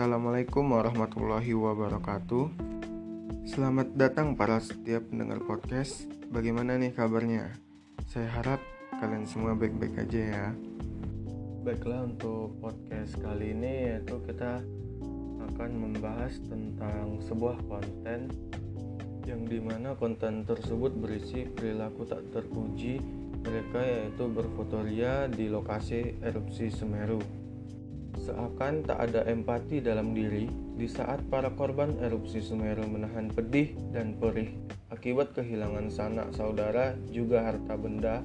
Assalamualaikum warahmatullahi wabarakatuh. Selamat datang para setiap pendengar podcast. Bagaimana nih kabarnya? Saya harap kalian semua baik-baik aja ya. Baiklah untuk podcast kali ini yaitu kita akan membahas tentang sebuah konten yang di mana konten tersebut berisi perilaku tak terpuji mereka yaitu berfotoria di lokasi erupsi Semeru. Seakan tak ada empati dalam diri di saat para korban erupsi Semeru menahan pedih dan perih akibat kehilangan sanak saudara juga harta benda.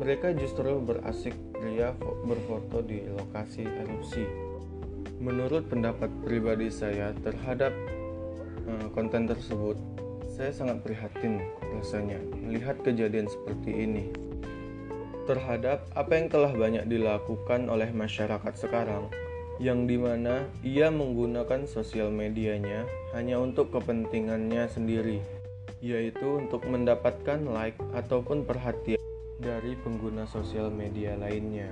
Mereka justru berasik ria berfoto di lokasi erupsi. Menurut pendapat pribadi saya terhadap uh, konten tersebut, saya sangat prihatin rasanya melihat kejadian seperti ini terhadap apa yang telah banyak dilakukan oleh masyarakat sekarang, yang di mana ia menggunakan sosial medianya hanya untuk kepentingannya sendiri, yaitu untuk mendapatkan like ataupun perhatian dari pengguna sosial media lainnya.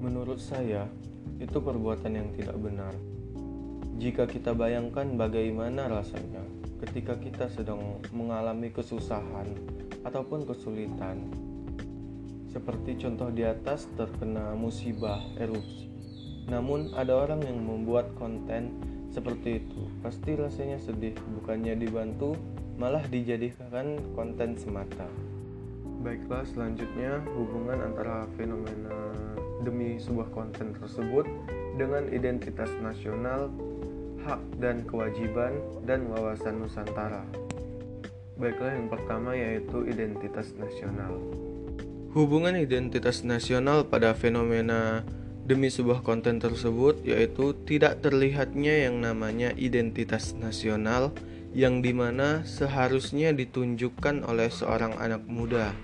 Menurut saya, itu perbuatan yang tidak benar. Jika kita bayangkan bagaimana rasanya ketika kita sedang mengalami kesusahan ataupun kesulitan, seperti contoh di atas terkena musibah erupsi. Namun ada orang yang membuat konten seperti itu. Pasti rasanya sedih, bukannya dibantu, malah dijadikan konten semata. Baiklah, selanjutnya hubungan antara fenomena demi sebuah konten tersebut dengan identitas nasional, hak dan kewajiban, dan wawasan Nusantara. Baiklah, yang pertama yaitu identitas nasional. Hubungan identitas nasional pada fenomena demi sebuah konten tersebut yaitu tidak terlihatnya yang namanya identitas nasional yang di mana seharusnya ditunjukkan oleh seorang anak muda.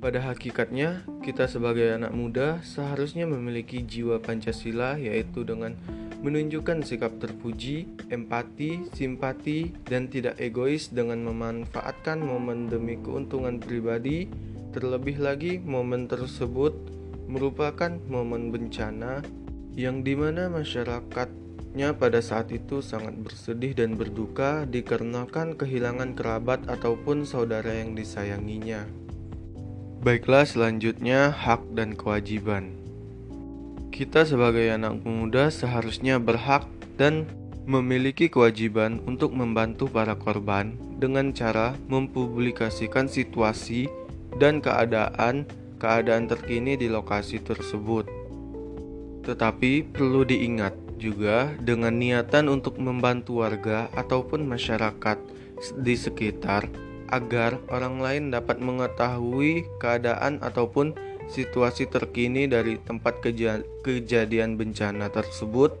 Pada hakikatnya, kita sebagai anak muda seharusnya memiliki jiwa Pancasila yaitu dengan menunjukkan sikap terpuji, empati, simpati, dan tidak egois dengan memanfaatkan momen demi keuntungan pribadi Terlebih lagi, momen tersebut merupakan momen bencana yang di mana masyarakatnya pada saat itu sangat bersedih dan berduka dikarenakan kehilangan kerabat ataupun saudara yang disayanginya. Baiklah, selanjutnya hak dan kewajiban. Kita sebagai anak muda seharusnya berhak dan memiliki kewajiban untuk membantu para korban dengan cara mempublikasikan situasi dan keadaan keadaan terkini di lokasi tersebut. Tetapi perlu diingat juga dengan niatan untuk membantu warga ataupun masyarakat di sekitar agar orang lain dapat mengetahui keadaan ataupun situasi terkini dari tempat keja kejadian bencana tersebut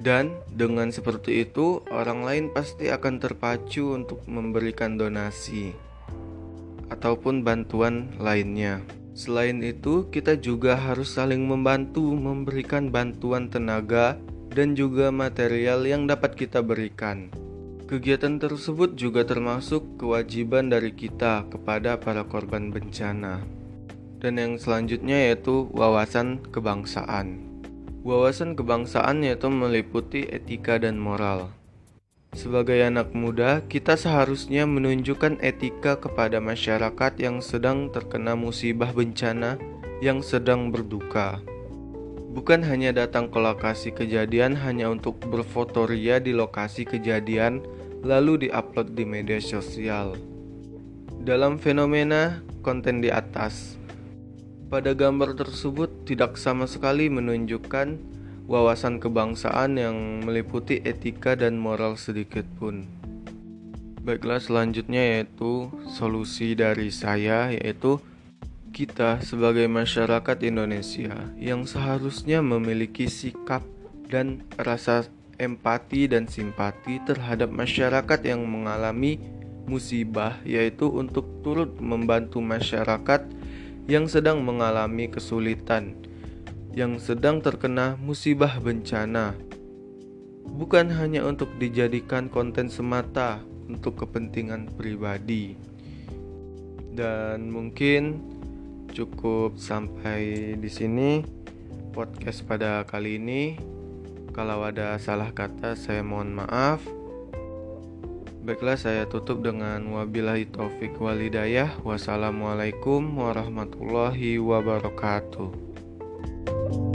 dan dengan seperti itu orang lain pasti akan terpacu untuk memberikan donasi ataupun bantuan lainnya. Selain itu, kita juga harus saling membantu memberikan bantuan tenaga dan juga material yang dapat kita berikan. Kegiatan tersebut juga termasuk kewajiban dari kita kepada para korban bencana. Dan yang selanjutnya yaitu wawasan kebangsaan. Wawasan kebangsaan yaitu meliputi etika dan moral. Sebagai anak muda, kita seharusnya menunjukkan etika kepada masyarakat yang sedang terkena musibah bencana, yang sedang berduka. Bukan hanya datang ke lokasi kejadian hanya untuk berfotoria di lokasi kejadian, lalu diupload di media sosial. Dalam fenomena konten di atas, pada gambar tersebut tidak sama sekali menunjukkan wawasan kebangsaan yang meliputi etika dan moral sedikit pun. Baiklah selanjutnya yaitu solusi dari saya yaitu kita sebagai masyarakat Indonesia yang seharusnya memiliki sikap dan rasa empati dan simpati terhadap masyarakat yang mengalami musibah yaitu untuk turut membantu masyarakat yang sedang mengalami kesulitan yang sedang terkena musibah bencana. Bukan hanya untuk dijadikan konten semata untuk kepentingan pribadi. Dan mungkin cukup sampai di sini podcast pada kali ini. Kalau ada salah kata, saya mohon maaf. Baiklah, saya tutup dengan wabillahi taufik walidayah. Wassalamualaikum warahmatullahi wabarakatuh. you